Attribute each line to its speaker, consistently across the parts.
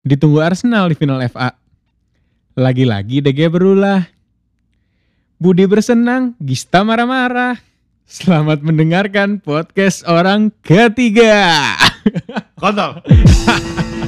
Speaker 1: Ditunggu Arsenal di final FA. Lagi-lagi DG berulah. Budi bersenang, Gista marah-marah. Selamat mendengarkan podcast orang ketiga.
Speaker 2: Kontol.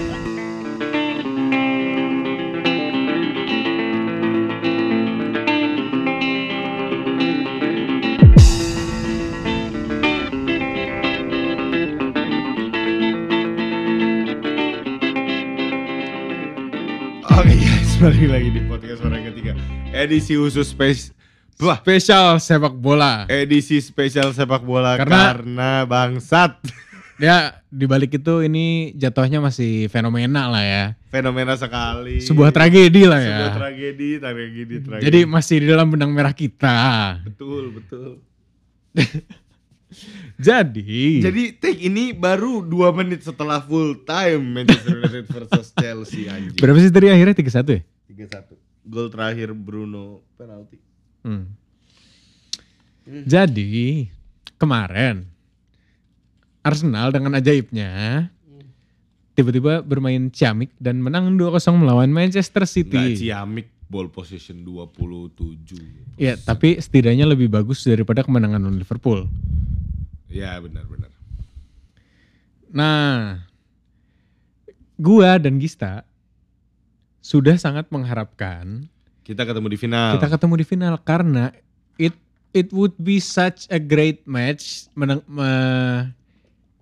Speaker 2: balik lagi di podcast orang ketiga. Edisi khusus space Wah,
Speaker 1: Spesial sepak bola.
Speaker 2: edisi spesial sepak bola
Speaker 1: Karena-
Speaker 2: karena, bangsat.
Speaker 1: Ya, di balik itu ini jatuhnya masih fenomena lah ya.
Speaker 2: Fenomena sekali.
Speaker 1: Sebuah tragedi lah ya.
Speaker 2: Sebuah tragedi, tragedi, tragedi.
Speaker 1: Jadi masih di dalam benang merah kita.
Speaker 2: betul, betul.
Speaker 1: Jadi,
Speaker 2: Jadi take ini baru 2 menit setelah full time Manchester United versus Chelsea anjing.
Speaker 1: berapa sih tadi akhirnya 3-1 ya?
Speaker 2: 3-1. Gol terakhir Bruno penalti.
Speaker 1: Hmm. Jadi kemarin Arsenal dengan ajaibnya tiba-tiba bermain ciamik dan menang 2-0 melawan Manchester City.
Speaker 2: ciamik ball position 27.
Speaker 1: Ya, tapi setidaknya lebih bagus daripada kemenangan Liverpool.
Speaker 2: Ya benar-benar.
Speaker 1: Nah, gua dan Gista sudah sangat mengharapkan
Speaker 2: Kita ketemu di final.
Speaker 1: kita ketemu di final karena it it would be such a great match meneng- me-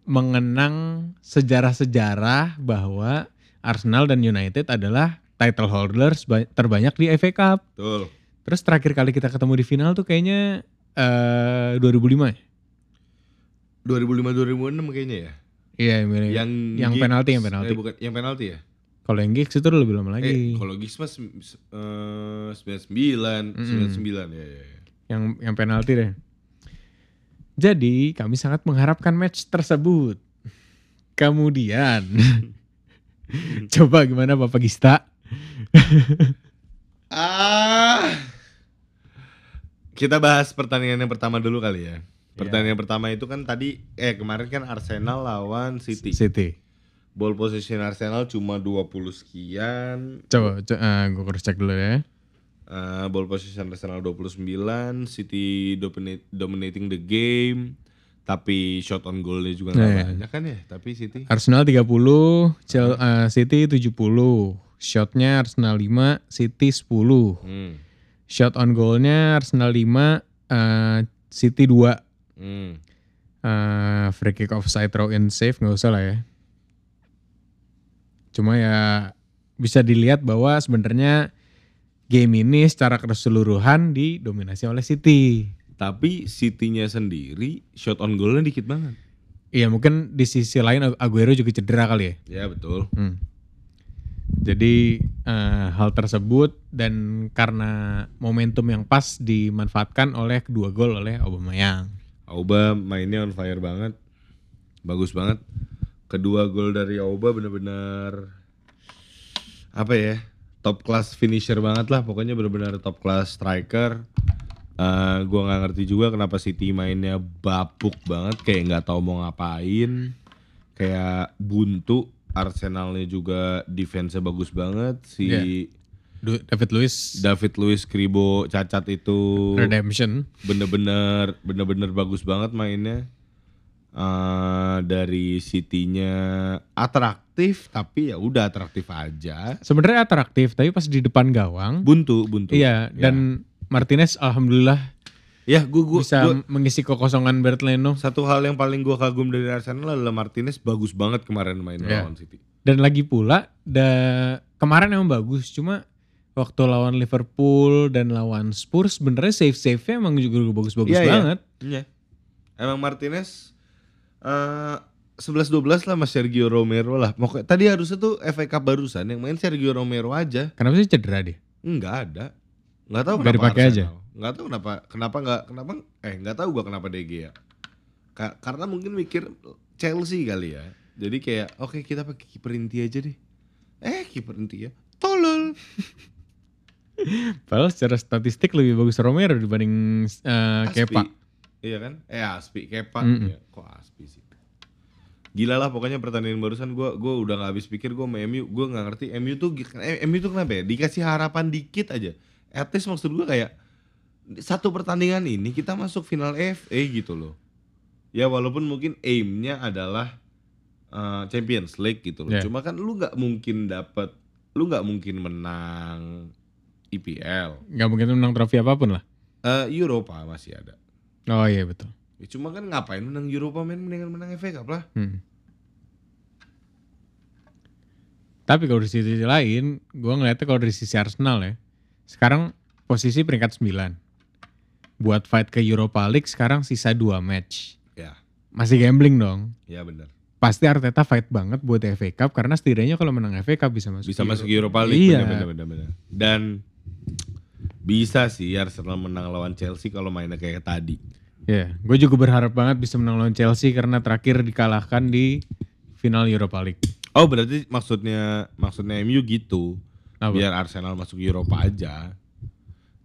Speaker 1: mengenang sejarah-sejarah bahwa Arsenal dan United adalah title holders ba- terbanyak di FA Cup.
Speaker 2: Betul.
Speaker 1: Terus terakhir kali kita ketemu di final tuh kayaknya eh 2005 ya?
Speaker 2: 2005 2006 kayaknya ya.
Speaker 1: Iya, yang,
Speaker 2: Yang
Speaker 1: yang
Speaker 2: Giggs-
Speaker 1: penalti, yang penalti.
Speaker 2: Eh, bukan, yang penalti ya?
Speaker 1: kalau yang Giggs itu lebih lama lagi.
Speaker 2: Eh, kalau Giggs mas eh 99, 99 ya, ya, ya.
Speaker 1: yang yang penalti deh. Jadi kami sangat mengharapkan match tersebut. Kemudian coba gimana Bapak Gista?
Speaker 2: Ah. Kita bahas pertandingan yang pertama dulu kali ya. Pertandingan pertama itu kan tadi eh kemarin kan Arsenal lawan City.
Speaker 1: City.
Speaker 2: Ball position Arsenal cuma 20 sekian.
Speaker 1: Coba, coba gue cross check dulu ya.
Speaker 2: Eh, ball position Arsenal 29, City dominate, dominating the game. Tapi shot on goalnya juga nggak
Speaker 1: Iya.
Speaker 2: banyak kan ya. Tapi City
Speaker 1: Arsenal 30, Chel- eh, City 70. Shotnya Arsenal 5, City 10.
Speaker 2: hmm.
Speaker 1: Shot on goalnya Arsenal 5, eh, City 2.
Speaker 2: Hmm.
Speaker 1: Eh, free kick offside throw in save nggak usah lah ya. Cuma ya bisa dilihat bahwa sebenarnya game ini secara keseluruhan didominasi oleh City.
Speaker 2: Tapi City-nya sendiri shot on goalnya dikit banget.
Speaker 1: Iya mungkin di sisi lain Aguero juga cedera kali ya.
Speaker 2: Ya betul.
Speaker 1: Hmm. Jadi eh, hal tersebut dan karena momentum yang pas dimanfaatkan oleh kedua gol oleh Aubameyang.
Speaker 2: Auba mainnya on fire banget. Bagus banget. Kedua gol dari Auba bener-bener apa ya? Top class finisher banget lah. Pokoknya bener-bener top class striker. Eh gua nggak ngerti juga kenapa City mainnya bapuk banget kayak nggak tahu mau ngapain. Kayak buntu. Arsenalnya juga defense-nya bagus banget. Si
Speaker 1: Iya. David Luiz.
Speaker 2: David Luiz Kribo cacat itu.
Speaker 1: Redemption.
Speaker 2: bener-bener bener-bener bagus banget mainnya. Eh, dari City-nya atraktif tapi ya udah atraktif aja.
Speaker 1: Sebenarnya atraktif tapi pas di depan gawang.
Speaker 2: Buntu buntu.
Speaker 1: Iya,
Speaker 2: Ya.
Speaker 1: dan Martinez alhamdulillah
Speaker 2: ya gua, gua,
Speaker 1: bisa
Speaker 2: gua-
Speaker 1: mengisi kekosongan Bert Leno
Speaker 2: satu hal yang paling gua kagum dari Arsenal adalah Martinez bagus banget kemarin main
Speaker 1: Iya.
Speaker 2: lawan City.
Speaker 1: Dan lagi pula da, kemarin emang bagus cuma waktu lawan Liverpool dan lawan Spurs sebenarnya save save nya emang juga bagus-bagus
Speaker 2: Iya, iya.
Speaker 1: banget.
Speaker 2: Iya. Emang Martinez eh 11-12 lah mas Sergio Romero lah. Pokoknya tadi harusnya tuh FA Cup barusan yang main Sergio Romero aja.
Speaker 1: Kenapa sih cedera dia?
Speaker 2: Enggak ada. Enggak tahu kenapa
Speaker 1: dipakai aja?
Speaker 2: Enggak tahu kenapa kenapa enggak kenapa eh enggak tahu gua kenapa DG ya. Ka- karena mungkin mikir Chelsea kali ya. Jadi kayak oke kita pakai kiper inti aja deh. Eh kiper inti ya. Tolol.
Speaker 1: Padahal secara statistik lebih bagus Romero dibanding eh,
Speaker 2: Aspi.
Speaker 1: Kepa.
Speaker 2: Iya kan? Eh Aspi Kepa.
Speaker 1: Mm-mm.
Speaker 2: Ya, kok Aspi sih? Gila lah pokoknya pertandingan barusan gue gua udah gak habis pikir gue sama MU gue nggak ngerti MU tuh eh, MU tuh kenapa ya dikasih harapan dikit aja at least maksud gue kayak satu pertandingan ini kita masuk final FA gitu loh ya walaupun mungkin aimnya adalah uh, Champions League gitu loh
Speaker 1: Yeah.
Speaker 2: cuma kan lu nggak mungkin dapet lu nggak mungkin menang IPL
Speaker 1: Nggak mungkin menang trofi apa pun lah.
Speaker 2: Eh, Eropa masih ada
Speaker 1: Oh iya betul.
Speaker 2: ya, cuma kan ngapain menang Eropa men mendingan menang FA Cup lah
Speaker 1: Hmm. Tapi kalau di sisi lain, gue ngeliatnya kalau dari sisi Arsenal ya, sekarang posisi peringkat 9. Buat fight ke Europa League sekarang sisa 2 match.
Speaker 2: ya
Speaker 1: Masih gambling dong.
Speaker 2: ya benar
Speaker 1: Pasti Arteta fight banget buat FA Cup karena setidaknya kalau menang FA Cup bisa masuk.
Speaker 2: bisa masuk
Speaker 1: Euro-
Speaker 2: Europa League
Speaker 1: Iya.
Speaker 2: bener, bener, bener. dan bisa sih Arsenal menang lawan Chelsea kalau mainnya kayak tadi.
Speaker 1: Ya, gue juga berharap banget bisa menang lawan Chelsea karena terakhir dikalahkan di final Europa League.
Speaker 2: oh berarti maksudnya maksudnya MU gitu.
Speaker 1: Apa?
Speaker 2: biar Arsenal masuk Eropa aja.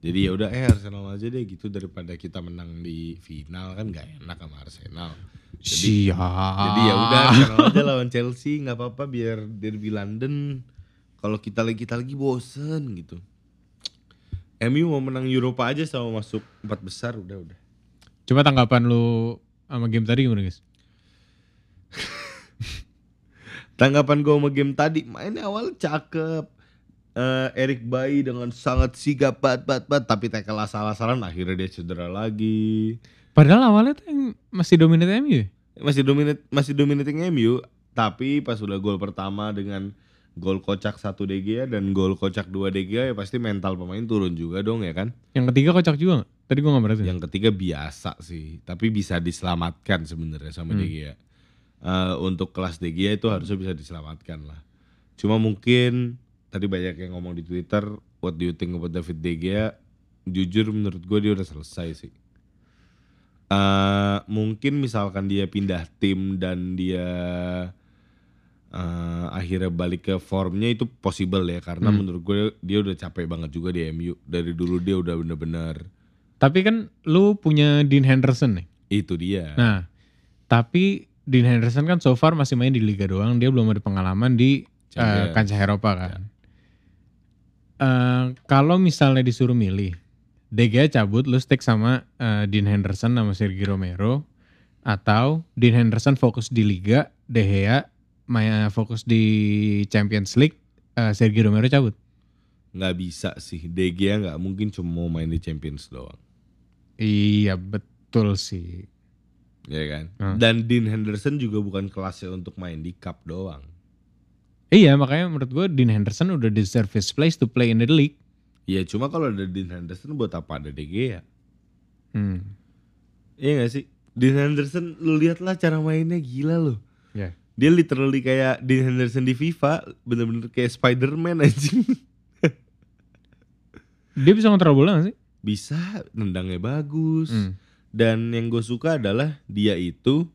Speaker 2: Jadi ya udah eh Arsenal aja deh gitu daripada kita menang di final. Kan gak enak sama Arsenal. Jadi
Speaker 1: Siap.
Speaker 2: jadi ya udah Arsenal aja lawan Chelsea. Nggak apa-apa biar derby London. Kalau kita lagi kita lagi bosen gitu MU mau menang Eropa aja sama masuk empat besar udah udah
Speaker 1: Coba tanggapan lu sama game tadi gimana guys?
Speaker 2: Tanggapan gue sama game tadi mainnya awal cakep. Eh Erik Bayi dengan sangat sigap bat bat bat tapi tackle asal-asalan akhirnya dia cedera lagi.
Speaker 1: Padahal awalnya tuh yang masih dominate MU ya?
Speaker 2: Masih dominate masih dominating MU tapi pas udah gol pertama dengan gol kocak 1 DG dan gol kocak 2 DG ya pasti mental pemain turun juga dong ya kan.
Speaker 1: Yang ketiga kocak juga gak? Tadi gue gak berarti.
Speaker 2: Yang ketiga biasa sih, tapi bisa diselamatkan sebenarnya sama
Speaker 1: Hmm.
Speaker 2: De Gea. Eh, untuk kelas Gea itu harusnya bisa diselamatkan lah. Cuma mungkin tadi banyak yang ngomong di Twitter, what do you think about David De Gea? Jujur menurut gue dia udah selesai sih. Eh, mungkin misalkan dia pindah tim dan dia eh, akhirnya balik ke formnya itu possible ya karena
Speaker 1: Hmm.
Speaker 2: menurut gue dia udah capek banget juga di MU dari dulu dia udah bener-bener
Speaker 1: Tapi kan lu punya Dean Henderson nih.
Speaker 2: itu dia
Speaker 1: Nah, tapi Dean Henderson kan so far masih main di Liga doang. Dia belum ada pengalaman di eh,
Speaker 2: Champions.
Speaker 1: kancah Eropa kan. Eh, kalau misalnya disuruh milih, Gea cabut, lu stick sama eh, Dean Henderson sama Sergio Romero, atau Dean Henderson fokus di Liga, De Gea main fokus di Champions League, eh, Sergio Romero cabut.
Speaker 2: nggak bisa sih De Gea nggak mungkin cuma mau main di Champions doang
Speaker 1: Iya betul sih.
Speaker 2: ya kan
Speaker 1: Hmm.
Speaker 2: dan Dean Henderson juga bukan kelasnya untuk main di cup doang
Speaker 1: Iya makanya menurut gue Dean Henderson udah deserve his place to play in the league.
Speaker 2: ya cuma kalau ada Dean Henderson buat apa ada De Gea
Speaker 1: Hmm.
Speaker 2: iya gak sih Dean Henderson lu lihatlah cara mainnya gila loh
Speaker 1: Ya.
Speaker 2: Dia literally kayak Dean Henderson di FIFA bener-bener kayak Spider-Man anjing
Speaker 1: Dia bisa ngontrol bola gak sih?
Speaker 2: bisa nendangnya bagus
Speaker 1: Hmm.
Speaker 2: Dan yang gue suka adalah dia itu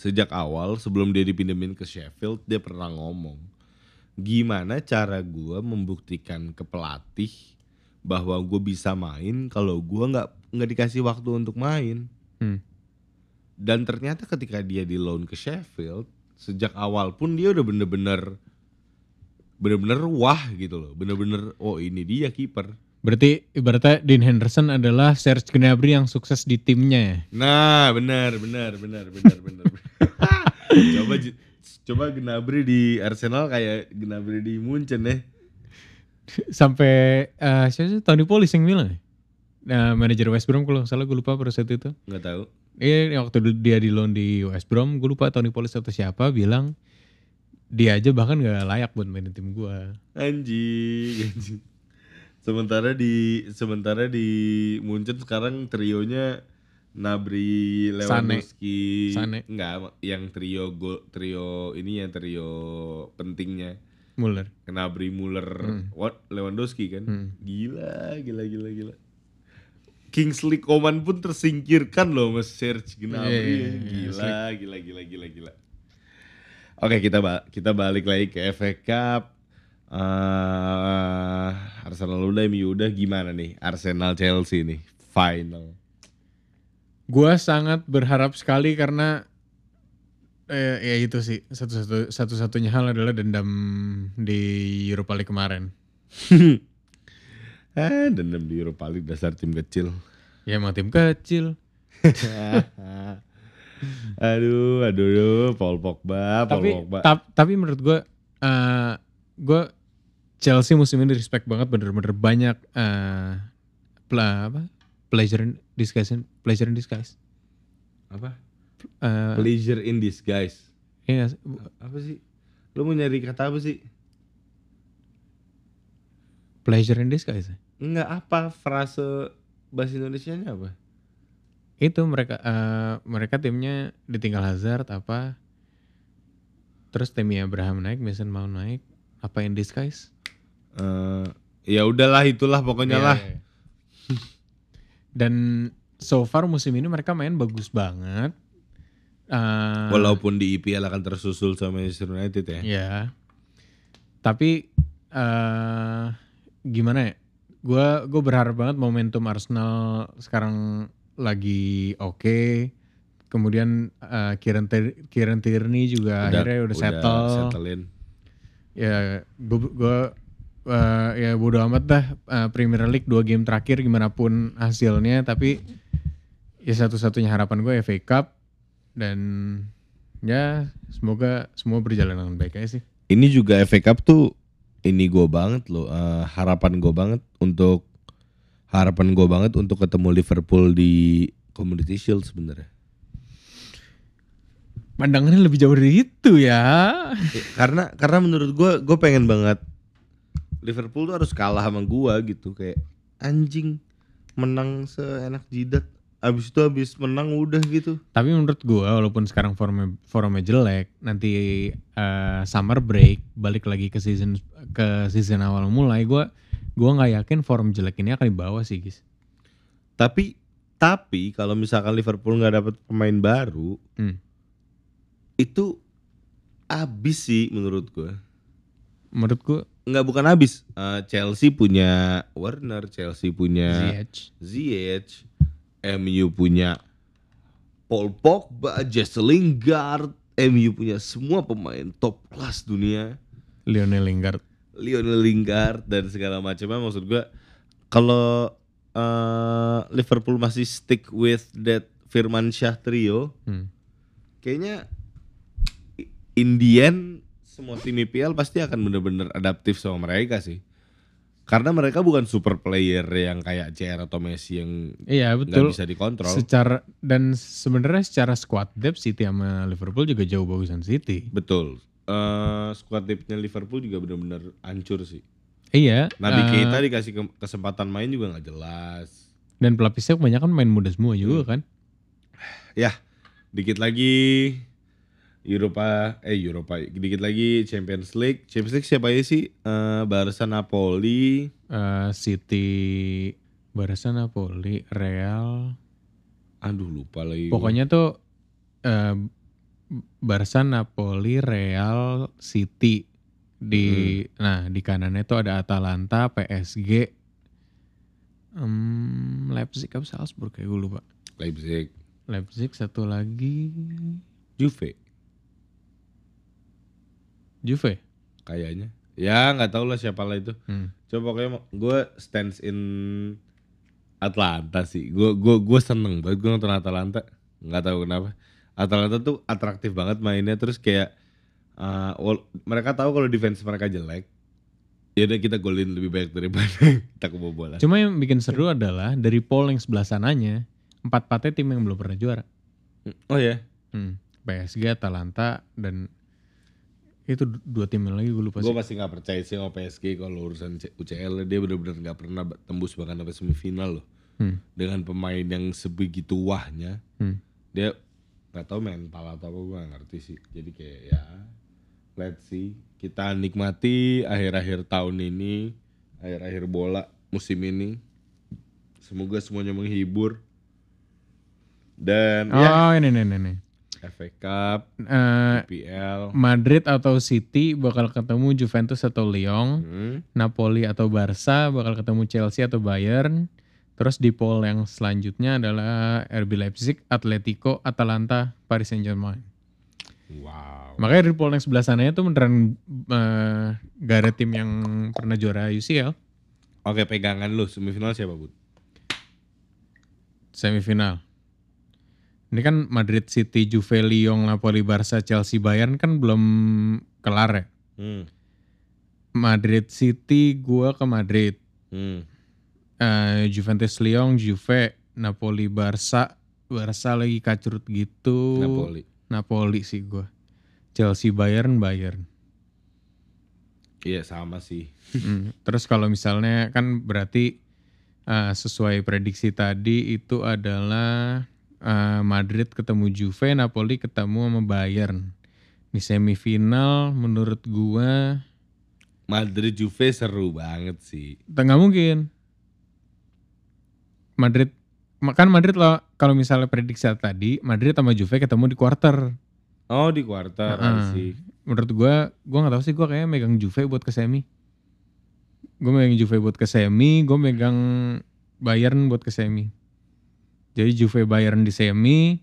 Speaker 2: sejak awal sebelum dia dipinjemin ke Sheffield dia pernah ngomong gimana cara gue membuktikan ke pelatih bahwa gue bisa main kalau gue nggak nggak dikasih waktu untuk main.
Speaker 1: Hmm.
Speaker 2: Dan ternyata ketika dia di loan ke Sheffield sejak awal pun dia udah bener-bener bener-bener wah gitu loh, bener-bener oh ini dia kiper.
Speaker 1: Berarti ibaratnya Dean Henderson adalah Serge Gnabry yang sukses di timnya ya?
Speaker 2: Nah, benar, benar, benar, benar, benar. coba coba Gnabry di Arsenal kayak Gnabry di Munchen ya.
Speaker 1: Sampai eh siapa sih Tony Polis yang bilang ya? Nah, manajer West Brom kalau salah gue lupa pada saat itu.
Speaker 2: Nggak tahu.
Speaker 1: Iya waktu dia di loan di West Brom gue lupa Tony Polis atau siapa bilang dia aja bahkan gak layak buat main di tim gue.
Speaker 2: Anjing, anjing. Sementara di sementara di Munchen sekarang trionya Nabri Lewandowski.
Speaker 1: Sane.
Speaker 2: Enggak, yang trio go, trio ini yang trio pentingnya.
Speaker 1: Muller.
Speaker 2: Gnabry, Muller,
Speaker 1: Hmm.
Speaker 2: what Lewandowski kan.
Speaker 1: Hmm.
Speaker 2: Gila, gila, gila, gila. Kingsley Coman pun tersingkirkan loh Mas Serge Gnabry.
Speaker 1: Iya, iya, iya,
Speaker 2: gila, gila, gila, gila, gila. Oke, kita ba kita balik lagi ke FA Cup. Eh, Arsenal udah, MU udah gimana nih? Arsenal Chelsea nih, final.
Speaker 1: Gue sangat berharap sekali karena eh, ya itu sih satu-satu satu-satunya hal adalah dendam di Europa League kemarin.
Speaker 2: Eh, dendam di Europa League dasar tim kecil.
Speaker 1: Ya emang tim kecil.
Speaker 2: aduh, aduh, aduh, Paul Pogba, Paul
Speaker 1: tapi
Speaker 2: Pogba.
Speaker 1: tap- tapi menurut gue eh gue Chelsea musim ini respect banget bener-bener banyak eh pla- apa pleasure in disguise pleasure in disguise
Speaker 2: Apa?
Speaker 1: Eh,
Speaker 2: Pleasure in disguise.
Speaker 1: iya?
Speaker 2: Apa sih? Lu mau nyari kata apa sih?
Speaker 1: pleasure in disguise
Speaker 2: Enggak apa frase bahasa Indonesianya apa?
Speaker 1: itu mereka eh, mereka timnya ditinggal Hazard apa terus timnya Abraham naik Mason Mount naik apa in disguise
Speaker 2: Eh, ya udahlah itulah pokoknya
Speaker 1: Iya,
Speaker 2: lah.
Speaker 1: iya. dan so far musim ini mereka main bagus banget Eh,
Speaker 2: Walaupun di IPL akan tersusul sama Manchester United ya.
Speaker 1: ya tapi eh gimana ya gue gue berharap banget momentum Arsenal sekarang lagi oke. Kemudian eh, Kieran Tier- Kieran Tierney juga akhirnya udah, settle.
Speaker 2: settlein.
Speaker 1: ya gue gue eh, ya bodo amat dah eh, Premier League dua game terakhir gimana pun hasilnya. Tapi ya satu-satunya harapan gue FA Cup. Dan ya semoga semua berjalan dengan baik aja sih.
Speaker 2: Ini juga FA Cup tuh ini gue banget loh eh, harapan gue banget untuk harapan gue banget untuk ketemu Liverpool di Community Shield sebenarnya.
Speaker 1: pandangannya lebih jauh dari itu ya
Speaker 2: Ya, karena karena menurut gue gue pengen banget Liverpool tuh harus kalah sama gue gitu kayak anjing menang seenak jidat abis itu abis menang udah gitu.
Speaker 1: Tapi menurut gue walaupun sekarang formnya formnya jelek nanti eh, summer break balik lagi ke season ke season awal mulai gue gue nggak yakin form jelek ini akan dibawa sih guys
Speaker 2: tapi tapi kalau misalkan Liverpool nggak dapat pemain baru
Speaker 1: Hmm.
Speaker 2: itu abis sih menurut gue
Speaker 1: menurut gue
Speaker 2: nggak bukan abis. Eh, Chelsea punya Werner Chelsea punya
Speaker 1: Ziyech.
Speaker 2: Ziyech, MU punya Paul Pogba, Jesse Lingard, MU punya semua pemain top kelas dunia,
Speaker 1: Lionel Lingard
Speaker 2: Lionel Lingard dan segala macamnya. Maksud gua kalau eh, Liverpool masih stick with that Firman Syah trio,
Speaker 1: Hmm.
Speaker 2: kayaknya i- in the end semua tim IPL pasti akan bener-bener adaptif sama mereka sih. Karena mereka bukan super player yang kayak CR atau Messi yang
Speaker 1: iya betul
Speaker 2: bisa dikontrol.
Speaker 1: secara dan sebenarnya secara squad depth City sama Liverpool juga jauh bagusan City
Speaker 2: Betul. Eh squad depth-nya Liverpool juga benar-benar hancur sih.
Speaker 1: iya
Speaker 2: Nabi
Speaker 1: eh,
Speaker 2: Keita dikasih ke- kesempatan main juga nggak jelas.
Speaker 1: dan pelapisnya kebanyakan main muda semua juga kan
Speaker 2: Ya, dikit lagi Eropa eh Eropa dikit lagi Champions League. Champions League siapa aja sih? Eh Barca, Napoli,
Speaker 1: Eh, City Barca Napoli Real.
Speaker 2: Aduh lupa lagi.
Speaker 1: pokoknya tuh eh, Barca Napoli Real City. Di nah di kanannya tuh ada Atalanta PSG em, Leipzig apa Salzburg kayak gue lupa.
Speaker 2: Leipzig,
Speaker 1: Leipzig satu lagi.
Speaker 2: Juve
Speaker 1: Juve
Speaker 2: kayaknya. Ya nggak tahu lah siapa lah itu.
Speaker 1: Hmm.
Speaker 2: Coba pokoknya gue stands in Atlanta sih. Gue gue gue seneng banget gue nonton Atalanta. Nggak tahu kenapa. Atalanta tuh atraktif banget mainnya terus kayak uh, mereka tahu kalau defense mereka jelek. Ya udah kita golin lebih banyak daripada kita kebobolan.
Speaker 1: cuma yang bikin seru adalah dari poll yang sebelah sananya empat empatnya tim yang belum pernah juara
Speaker 2: Oh ya.
Speaker 1: Hmm. PSG, Atalanta dan itu du- dua tim yang lagi gue lupa
Speaker 2: Gue
Speaker 1: sih.
Speaker 2: masih nggak percaya sih sama PSG kalau urusan UCL dia benar-benar nggak pernah tembus bahkan sampai semifinal loh.
Speaker 1: Hmm.
Speaker 2: Dengan pemain yang sebegitu wahnya.
Speaker 1: Hmm.
Speaker 2: dia nggak tahu mental atau apa gue nggak ngerti sih jadi kayak ya let's see kita nikmati akhir-akhir tahun ini akhir-akhir bola musim ini semoga semuanya menghibur dan ya
Speaker 1: Oh ini nih nih nih.
Speaker 2: FA Cup
Speaker 1: Eh,
Speaker 2: IPL
Speaker 1: Madrid atau City bakal ketemu Juventus atau Lyon,
Speaker 2: hmm,
Speaker 1: Napoli atau Barca bakal ketemu Chelsea atau Bayern. Terus di poll yang selanjutnya adalah RB Leipzig, Atletico, Atalanta, Paris Saint-Germain.
Speaker 2: Wow.
Speaker 1: Makanya Ripoll yang sebelah sananya tuh beneran eh, gak ada tim yang pernah juara UCL.
Speaker 2: Oke, pegangan lu semifinal siapa, Bud?
Speaker 1: Semifinal. Ini kan Madrid City, Juve, Lyon, Napoli, Barca, Chelsea, Bayern kan belum kelar ya.
Speaker 2: Hmm.
Speaker 1: Madrid City gua ke Madrid.
Speaker 2: Hmm.
Speaker 1: Eh, Juventus Lyon, Juve, Napoli, Barca, Barca lagi kacrut gitu.
Speaker 2: Napoli.
Speaker 1: Napoli sih gua. Chelsea, Bayern, Bayern.
Speaker 2: Iya, sama sih.
Speaker 1: Hmm, Terus kalau misalnya kan berarti eh, sesuai prediksi tadi itu adalah eh, Madrid ketemu Juve, Napoli ketemu sama Bayern. Di semifinal menurut gua
Speaker 2: Madrid Juve seru banget sih.
Speaker 1: nggak mungkin. Madrid kan Madrid loh kalau misalnya prediksi tadi Madrid sama Juve ketemu di quarter.
Speaker 2: Oh, di quarter
Speaker 1: Heeh.
Speaker 2: sih.
Speaker 1: Menurut gua gua nggak tahu sih gua kayaknya megang Juve buat ke semi. Gue megang Juve buat ke semi, gue megang Bayern buat ke semi. Jadi Juve Bayern di semi,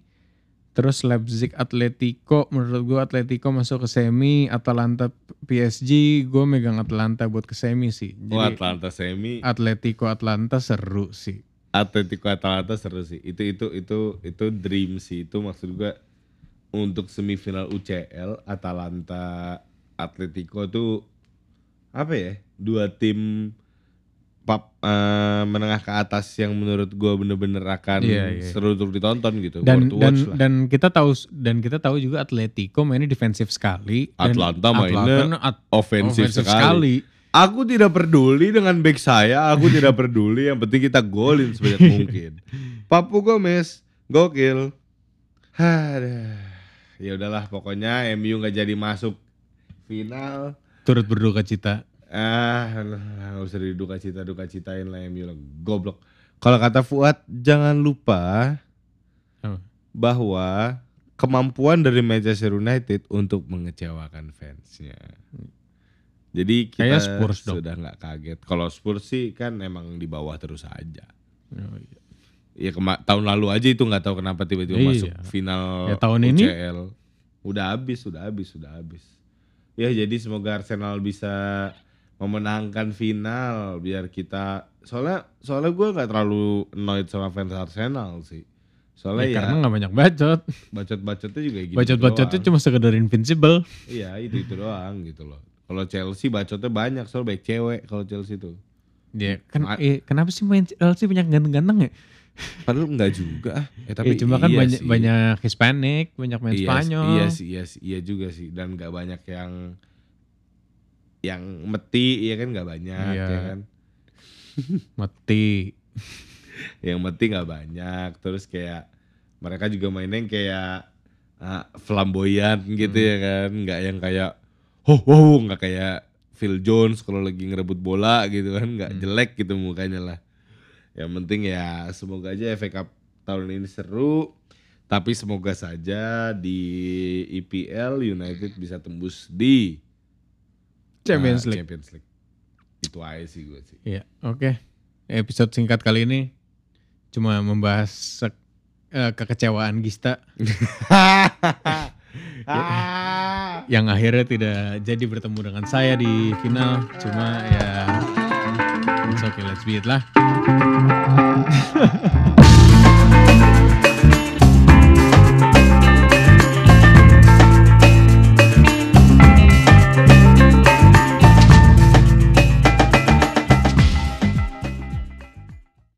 Speaker 1: terus Leipzig Atletico, menurut gue Atletico masuk ke semi, Atalanta PSG, gue megang Atalanta buat ke semi sih.
Speaker 2: Oh,
Speaker 1: Jadi
Speaker 2: Atlanta semi,
Speaker 1: Atletico Atlanta seru sih.
Speaker 2: Atletico Atalanta seru sih. Itu itu itu itu dream sih. Itu maksud gua untuk semifinal UCL Atalanta Atletico tuh apa ya? Dua tim pap eh, menengah ke atas yang menurut gua bener-bener akan
Speaker 1: Iya, iya.
Speaker 2: seru untuk ditonton gitu.
Speaker 1: Dan dan
Speaker 2: lah.
Speaker 1: dan kita tahu dan kita tahu juga Atletico mainnya defensif sekali.
Speaker 2: Atlanta mainnya
Speaker 1: at-
Speaker 2: Offensif
Speaker 1: offensif
Speaker 2: sekali. Aku tidak peduli dengan back saya, aku tidak peduli. Yang penting kita golin sebanyak mungkin. Papu Gomez, gokil. Ya udahlah, pokoknya MU nggak jadi masuk final.
Speaker 1: Turut berduka cita.
Speaker 2: Ah, nggak usah diduka cita duka citain lah MU goblok. Kalau kata Fuad, jangan lupa
Speaker 1: Apa?
Speaker 2: bahwa kemampuan dari Manchester United untuk mengecewakan fansnya. Jadi kita
Speaker 1: Kayak Spurs dong.
Speaker 2: sudah nggak kaget. Kalau Spurs sih kan emang di bawah terus aja.
Speaker 1: Oh, iya.
Speaker 2: Ya kema- tahun lalu aja itu nggak tahu kenapa tiba-tiba
Speaker 1: Iya.
Speaker 2: masuk final
Speaker 1: Ya, tahun ini?
Speaker 2: UCL. Udah habis, udah habis, udah habis. Ya jadi semoga Arsenal bisa memenangkan final biar kita soalnya soalnya gue nggak terlalu annoyed sama fans Arsenal sih. Soalnya
Speaker 1: Ya,
Speaker 2: ya,
Speaker 1: karena nggak banyak bacot.
Speaker 2: bacot-bacotnya juga gitu.
Speaker 1: Bacot-bacotnya cuma sekedar invincible.
Speaker 2: Iya itu itu doang gitu loh. Kalau Chelsea bacotnya banyak soal baik cewek kalau Chelsea tuh.
Speaker 1: Ya, kan,
Speaker 2: Ma-
Speaker 1: eh, kenapa sih main Chelsea banyak ganteng-ganteng ya?
Speaker 2: Padahal enggak juga. Eh
Speaker 1: Eh, cuma kan
Speaker 2: iya
Speaker 1: banyak
Speaker 2: sih.
Speaker 1: banyak Hispanic, banyak main
Speaker 2: iya,
Speaker 1: Spanyol.
Speaker 2: Iya sih, iya sih, iya juga sih. Dan nggak banyak yang yang meti, ya kan nggak banyak,
Speaker 1: Iya.
Speaker 2: ya kan.
Speaker 1: Mati.
Speaker 2: Yang meti nggak banyak. Terus kayak mereka juga mainnya yang kayak ah, flamboyan gitu
Speaker 1: Hmm.
Speaker 2: ya kan, nggak yang kayak ho ho, nggak kayak Phil Jones kalau lagi ngerebut bola gitu kan, nggak
Speaker 1: Hmm.
Speaker 2: jelek gitu mukanya lah. Yang penting ya semoga aja FA Cup tahun ini seru. Tapi semoga saja di IPL United bisa tembus di
Speaker 1: Champions
Speaker 2: ah,
Speaker 1: League.
Speaker 2: Champions League. Itu aja sih gue sih.
Speaker 1: Iya, oke. Episode singkat kali ini cuma membahas eh, kekecewaan Gista yang akhirnya tidak jadi bertemu dengan saya di final. Cuma ya, it's okay, let's be it lah.